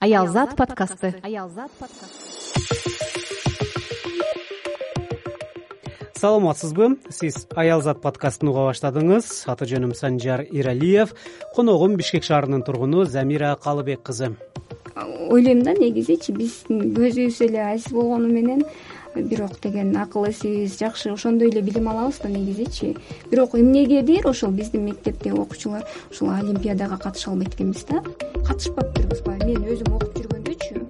аялзат подкасты. Саламатсызбы. Сиз аялзат подкастын уга баштадыңыз. Аты жөнүм санжар иралиев. Коногум бишкек шаарынын тургуну замира калыбек кызы ойлойм да негизичи биздин көзүбүз эле азиз болгону менен бирок деген акыл эсибиз жакшы ошондой эле билим алабыз да негизичи бирок эмнегедир ошол биздин мектептеги окуучулар ушул олимпиадага катыша албайт экенбиз да. Катышпаптырбызбы мен өзүм окуп жүргөндөчү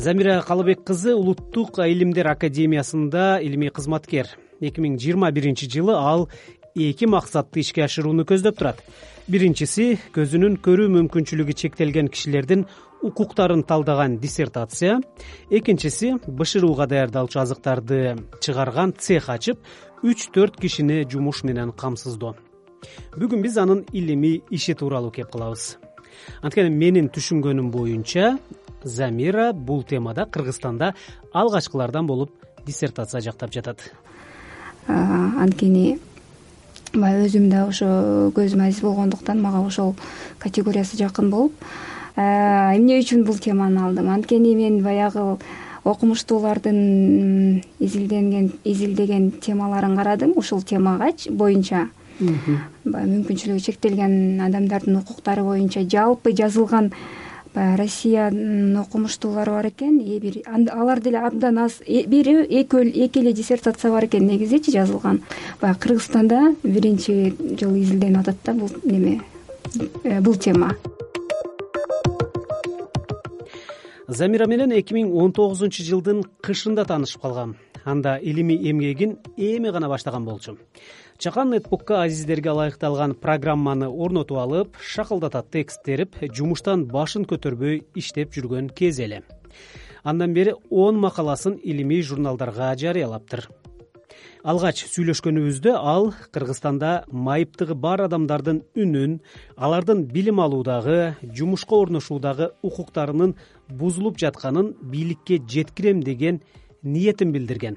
замира калыбек кызы улуттук илимдер академиясында илимий кызматкер. Эки миң жыйырма биринчи жылы ал эки максатты ишке ашырууну көздөп турат. Биринчиси көзүнүн көрүү мүмкүнчүлүгү чектелген кишилердин укуктарын талдаган диссертация. Экинчиси бшруга даярдалчу азыктарды чыгарган цех ачып үч төрт кишини жумуш менен камсыздоо. Бүгүн биз анын илимий иши тууралуу кеп кылабыз анткени менин түшүнгөнүм боюнча замира бул темада кыргызстанда алгачкылардан болуп диссертация жактап жатат. Анткени баягы өзүм да ошо көзүм азиз болгондуктан мага ошол категориясы жакын болуп эмне үчүн бул теманы алдым? Анткени мен баягы окумуштуулардын изилденген изилдеген темаларын карадым ушул темага боюнча баягы мүмкүнчүлүгү чектелген адамдардын укуктары боюнча жалпы жазылган баягы россиянын окумуштуулары бар экен. Э бир алар деле абдан аз э, бир эки эле диссертация бар экен негизичи жазылган. Баягы кыргызстанда биринчи жолу изилденип атат да бул неме? Э, бул тема. Замира менен эки миң он тогузунчу жылдын кышында таанышып калгам. Анда илимий эмгегин эми гана баштаган болчу чакан нетбукка азиздерге ылайыкталган программаны орнотуп алып шакылдатат текст терип жумуштан башын көтөрбөй иштеп жүргөн кези эле. Андан бери он макаласын илимий журналдарга жарыялаптыр. Алгач сүйлөшкөнүбүздө ал кыргызстанда майыптыгы бар адамдардын үнүн алардын билим алуудагы жумушка орношуудагы укуктарынын бузулуп жатканын бийликке жеткирем деген ниетин билдирген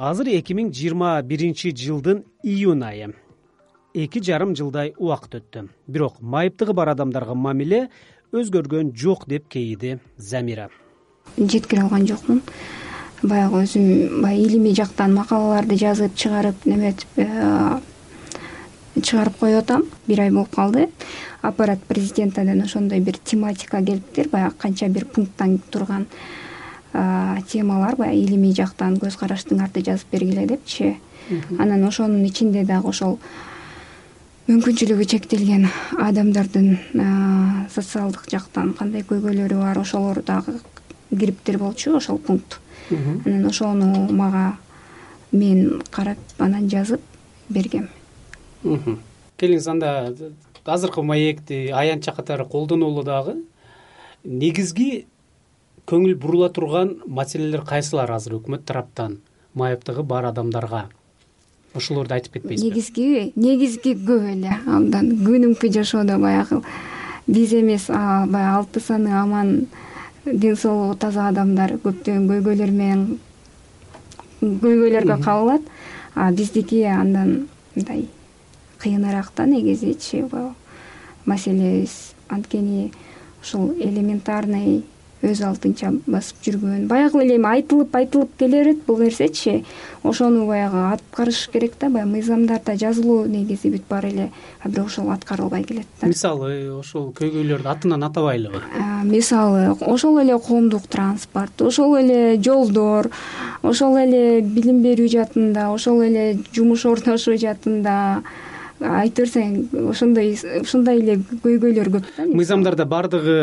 азыр эки миң жыйырма биринчи жылдын июнь айы. Эки жарым жылдай убакыт өттү. Бирок майыптыгы бар адамдарга мамиле өзгөргөн жок деп кейиди замира. Жеткире алган жокмун. Баягы өзүм баягы илимий жактан макалаларды жазып чыгарып неметип э, чыгарып коюп атам. Бир ай болуп калды. Аппарат президентадан ошондой бир тематика келиптир. Баягы канча бир пункттан турган темалар баягы илимий жактан көз караштыңарды жазып бергиле депчи. Анан ошонун ичинде дагы ошол мүмкүнчүлүгү чектелген адамдардын социалдык жактан кандай көйгөйлөрү бар ошолор дагы кириптир болчу ошол пункт. Анан ошону мага мен карап анан жазып бергем. Келиңиз анда азыркы маекти аянтча катары колдонулу дагы. Негизги көңүл бурула турган маселелер кайсылар азыр өкмөт тараптан? Майыптыгы бар адамдарга. Ошолорду айтып кетпейсизби негизгиби негизги көп эле. Абдан күнүмкү жашоодо баягы биз эмес баягы алты саны аман ден соолугу таза адамдар көптөгөн көйгөйлөр менен көйгөйлөргө кабылат а биздики андан мындай кыйыныраак да негизичи маселебиз анткени ушул элементарный өз алдынча басып жүргөн. Баягы эле эми айтылып айтылып келе берет бул нерсечи. Ошону баягы аткарыш керек да баягы мыйзамдарда жазылуу негизи бүт баары эле. А бирок ошол аткарылбай келет да. Мисалы ошол көйгөйлөрдү атынан атабайлыбы? Мисалы ошол эле коомдук транспорт ошол эле жолдор ошол эле билим берүү жаатында ошол эле жумуш орношуу жаатында айта берсең ошондой ушундай эле көйгөйлөр көп да мыйзамдарда баардыгы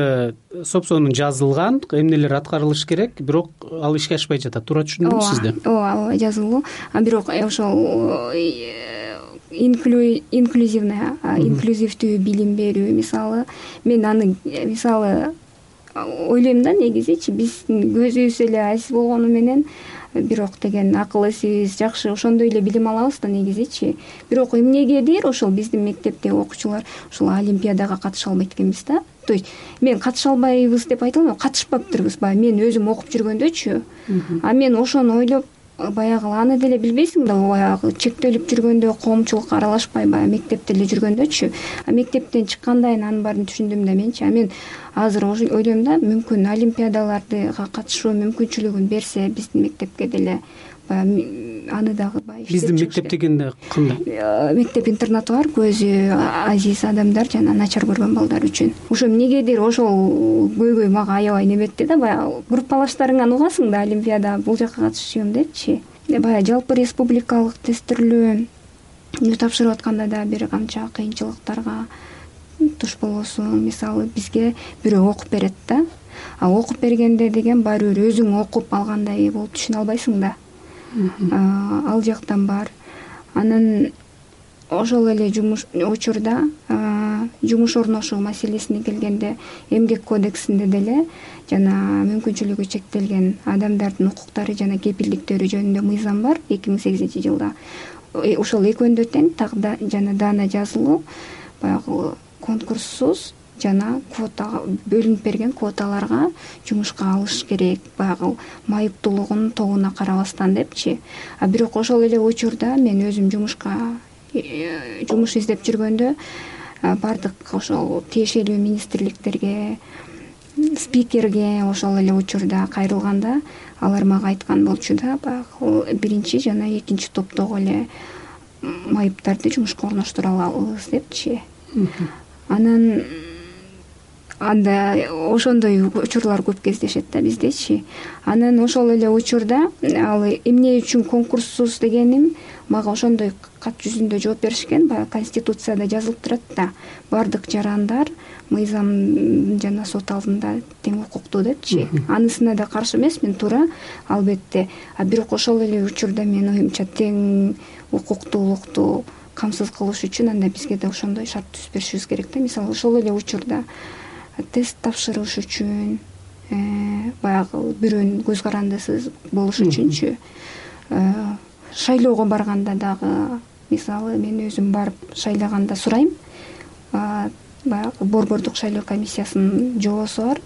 соп сонун жазылган эмнелер аткарылыш керек бирок ал ишке ашпай жатат туура түшүндүмбү сизди ооба ооба жазылуу бирок э, ошол э, инклюзивный инклюзивдүү билим берүү мисалы мен аны мисалы ойлойм да негизичи биздин көзүбүз эле азиз болгону менен бирок деген акыл эсибиз жакшы ошондой эле билим алабыз да негизичи бирок эмнегедир ошол биздин мектептеги окуучулар ушул олимпиадага катыша албайт экенбиз да. То есть мен катыша албайбыз деп айта алмайм катышпаптырбыз баягы. Мен өзүм окуп жүргөндөчү а мен ошону ойлоп баягы аны деле билбейсиң да баягы чектелип жүргөндө коомчулукка аралашпай баягы мектепте эле жүргөндөчү. Мектептен чыккандан кийин анын баарын түшүндүм да менчи а мен азыр ойлойм да мүмкүн олимпиадаларга катышуу мүмкүнчүлүгүн берсе биздин мектепке деле аны дагы баягы биздин мектеп дегенде кандай? Э, мектеп интернаты бар көзү азиз адамдар жана начар көргөн балдар үчүн. Ошо эмнегедир ошол көйгөй мага аябай неметти да баягы группалаштарыңан угасың да олимпиада бул жака катышчумун депчи. Баягы жалпы республикалык тестирлөөнү тапшырып атканда да бир канча кыйынчылыктарга туш болосуң. Мисалы бизге бирөө окуп берет да. А окуп бергенде деген баары бир өзүң окуп алгандай болуп түшүнө албайсың да ал жактан бар. Анан ошол эле жумуш учурда жумуш орношуу маселесине келгенде эмгек кодексинде деле жана мүмкүнчүлүгү чектелген адамдардын укуктары жана кепилдиктери жөнүндө мыйзам бар эки миң сегизинчи жылда. Ошол экөөндө тең так жана даана жазылуу баягы конкурссуз жана квотага бөлүнүп берген квоталарга жумушка алыш керек. Баягы майыптуулугунун тобуна карабастан депчи. А бирок ошол эле учурда мен өзүм жумушка э, жумуш издеп жүргөндө баардык ошол тиешелүү министрликтерге спикерге ошол эле учурда кайрылганда алар мага айткан болчу да баягы биринчи жана экинчи топтогу эле майыптарды жумушка орноштура алабыз депчи. Анан анда ошондой учурлар көп кездешет да биздечи анан ошол эле учурда ал эмне үчүн конкурссуз дегеним мага ошондой кат жүзүндө жооп беришкен баягы конституцияда жазылып турат да. Баардык жарандар мыйзам жана сот алдында тең укуктуу депчи анысына да каршы эмесмин туура албетте. А бирок ошол эле учурда менин оюмча тең укуктуулукту камсыз кылыш үчүн анда бизге да ошондой шарт түзүп беришибиз керек да. Мисалы ошол эле учурда тест тапшырыш үчүн э, баягы бирөөнүн көз карандысыз болуш үчүнчү э, шайлоого барганда дагы мисалы мен өзүм барып шайлаганда сурайм. Баягы борбордук шайлоо комиссиясынын жобосу бар.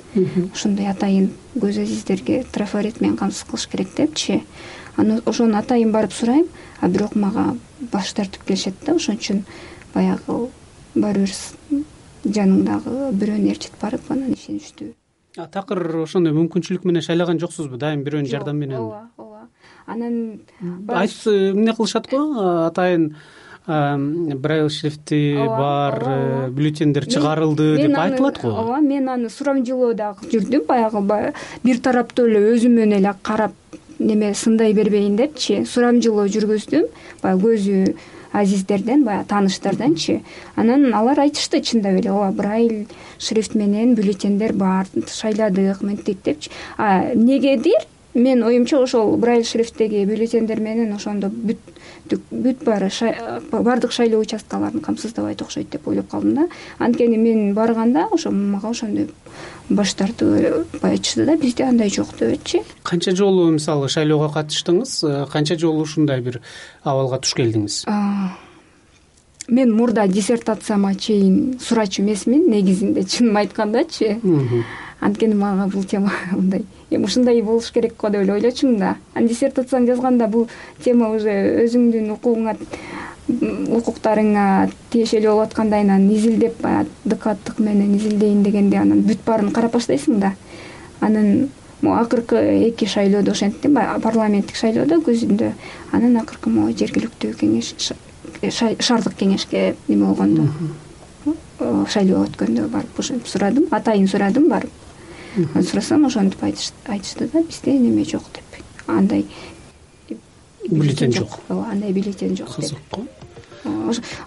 Ошондой атайын көз азиздерге трафарет менен камсыз кылыш керек депчи. Анан ошону атайын барып сурайм а бирок мага баш тартып келишет да. Ошон үчүн баягы баары бир жаныңдагы бирөөнү ээрчитип барып анан ишеничтүү такыр ошондой мүмкүнчүлүк менен шайлаган жоксузбу дайым бирөөнүн жардамы менен? ооба ооба. Анан эмне кылышат го? Атайын брайль шрифти бар э, бюллетендер чыгарылды деп айтылат го? ооба мен аны сурамжылоо дагы жүрдүм. Баягы бир тараптуу эле өзүмөн эле карап неме сындай бербейин депчи. Сурамжылоо жүргүздүм баягы көзү азиздерден баягы тааныштарданчы анан алар айтышты чындап эле ооба брайль шрифт менен бюллетендер бар шайладык мынтип депчи а менин оюмча ошол брайль шрифттеги бюллетендер менен ошондо бүт бүт баары баардык шайлоо участкаларын камсыздабайт окшойт деп ойлоп калдым да. Анткени мен барганда ошо мага ошондой баш тартып айтышты да бизде андай жок депчи канча жолу мисалы шайлоого катыштыңыз? Э, канча жолу ушундай бир абалга туш келдиңиз? Мен мурда диссертацияма чейин сурачу эмесмин негизинде чынын айткандачы анткени мага бул тема мындай эми ушундай болуш керек го деп эле ойлочумун да. Анан диссертацияны жазганда бул тема уже өзүңдүн укугуңа укуктарыңа тиешелүү болуп аткандай анан изилдеп баягы докладдык менен изилдейин дегенде анан бүт баарын карап баштайсың да. Анан могу акыркы эки шайлоодо ошенттим баягы парламенттик шайлоодо күзүндө анан акыркы могу жергиликтүү кеңеш шаардык кеңешке неме болгондо. Шайлоо өткөндө барып ошентип сурадым атайын сурадым барып сурасам ошентип айтышты да бизде неме жок деп. Андай бюллетень жок. Ооба андай бюллетень жок кызык го.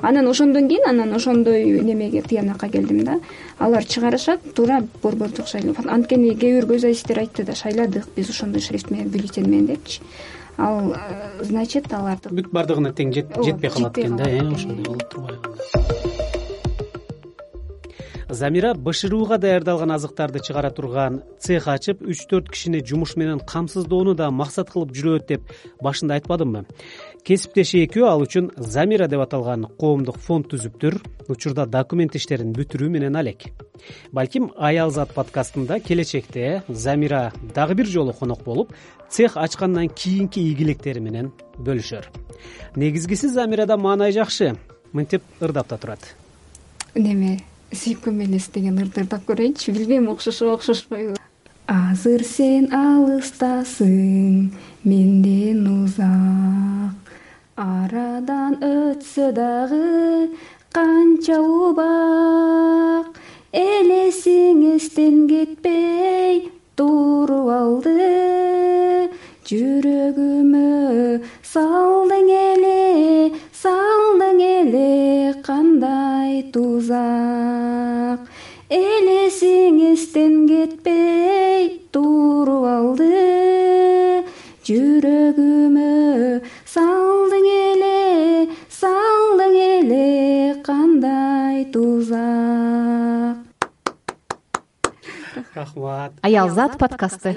Анан ошондон кийин анан ошондой немеге тыянакка келдим да. Алар чыгарышат туура борбордук шайлоо. Анткени кээ бир көз азиздер айтты да шайладык биз ошондой шрифт менен бюллетень менен депчи. Ал э, значит аларды бүт баардыгына тең жетпей калат экен да э ошондой болуп турбайбы замира бшруга даярдалган азыктарды чыгара турган цех ачып үч төрт кишини жумуш менен камсыздоону да максат кылып жүрөт деп башында айтпадымбы? Кесиптеши экөө ал үчүн замира деп аталган коомдук фонд түзүптүр учурда документ иштерин бүтүрүү менен алек. Балким аял зат подкастында келечекте замира дагы бир жолу конок болуп цех ачкандан кийинки ийгиликтери менен бөлүшөр. Негизгиси замирада маанай жакшы мынтип ырдап да турат. Неме сүйүккөн эмес деген ырды ырдап көрөйүнчү билбейм окшошобу окшошпойбу азыр сен алыстасың менден узак. Арадан өтсө дагы канча убак жүрөгүмө салдың эле салдың эле кандай тузак. Рахмат. Аялзат подкасты.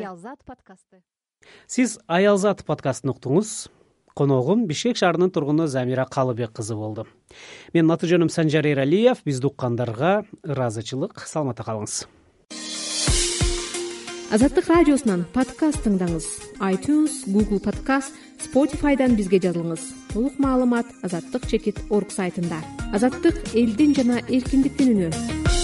сиз аялзат подкастын уктуңуз коногум бишкек шаарынын тургуну замира калыбек кызы болду. Менин аты жөнүм санжар эралиев бизди уккандарга ыраазычылык саламатта калыңыз азаттык радиосунан подкаст тыңдаңыз. айтюнс гуgл подкаст spotifyдан бизге жазылыңыз. Толук маалымат азаттык чекит орг сайтында. Азаттык элдин жана эркиндиктин үнү